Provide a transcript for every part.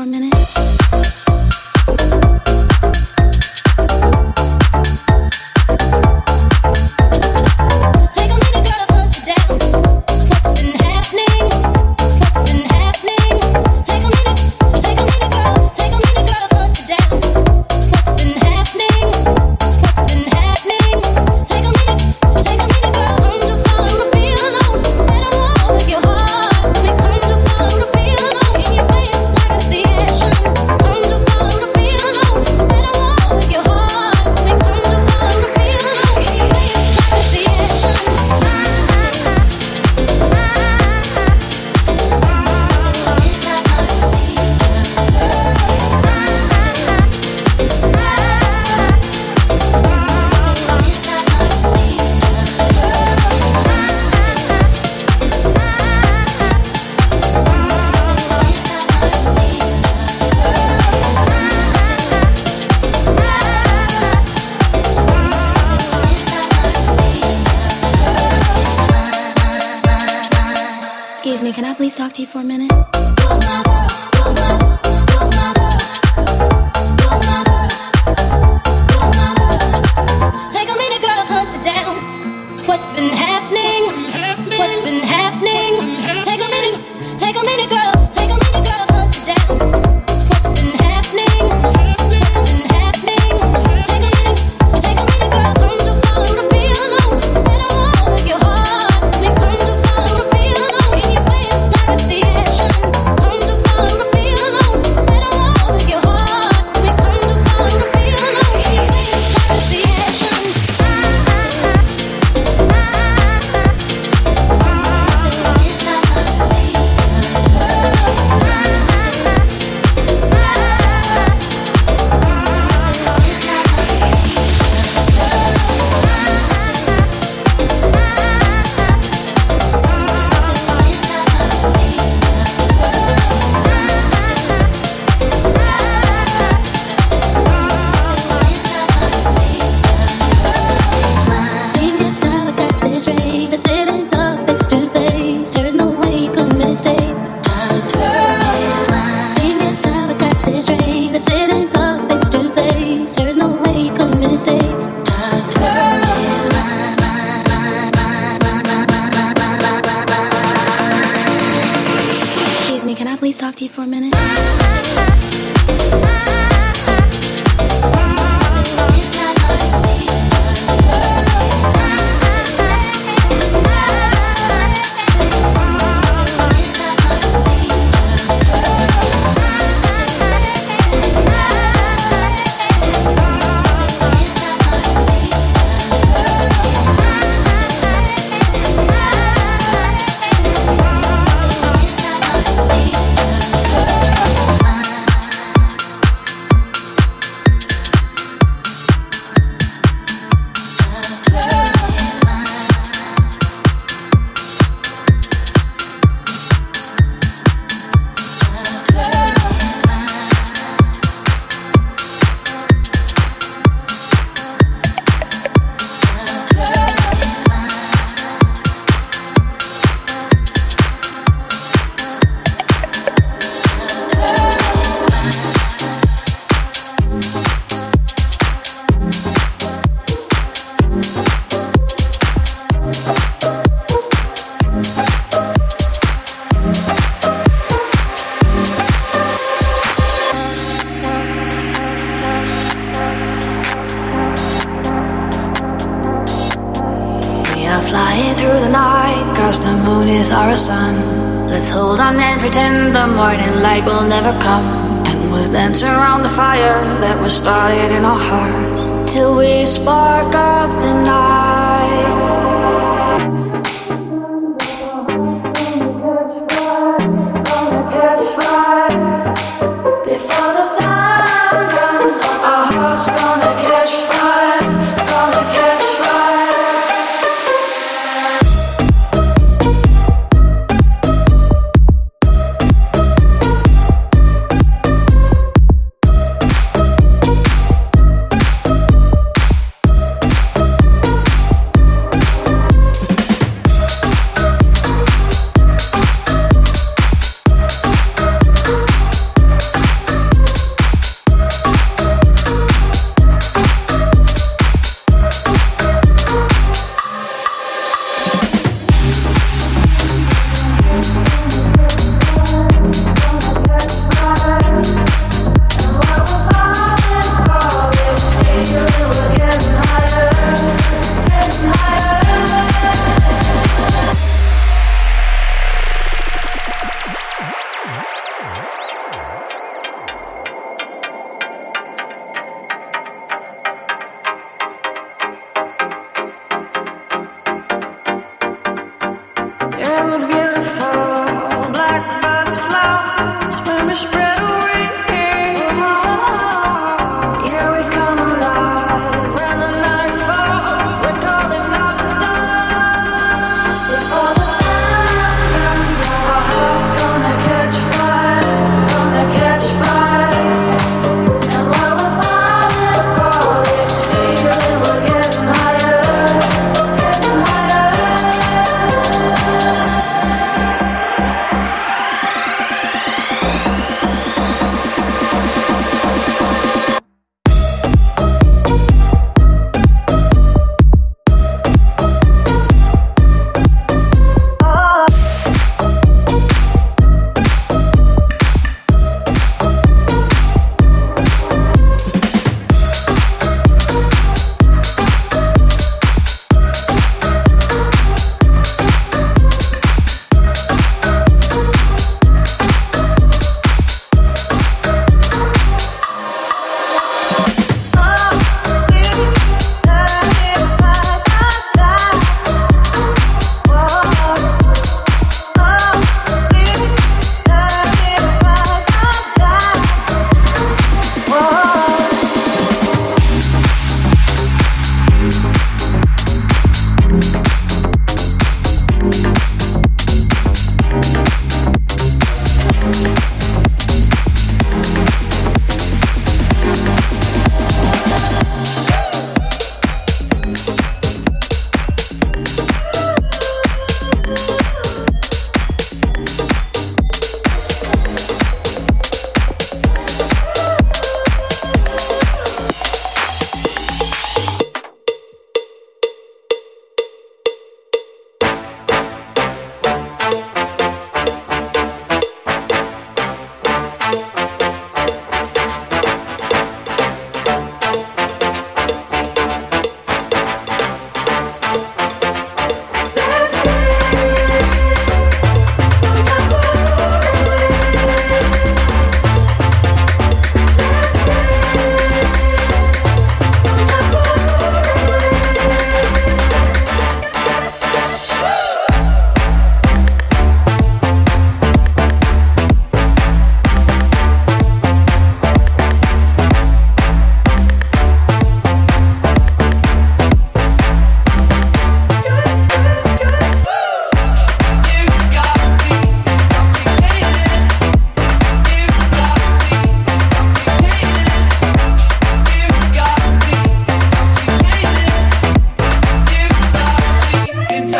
for a minute?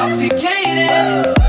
Now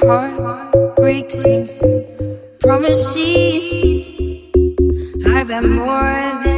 got to show me love. Give me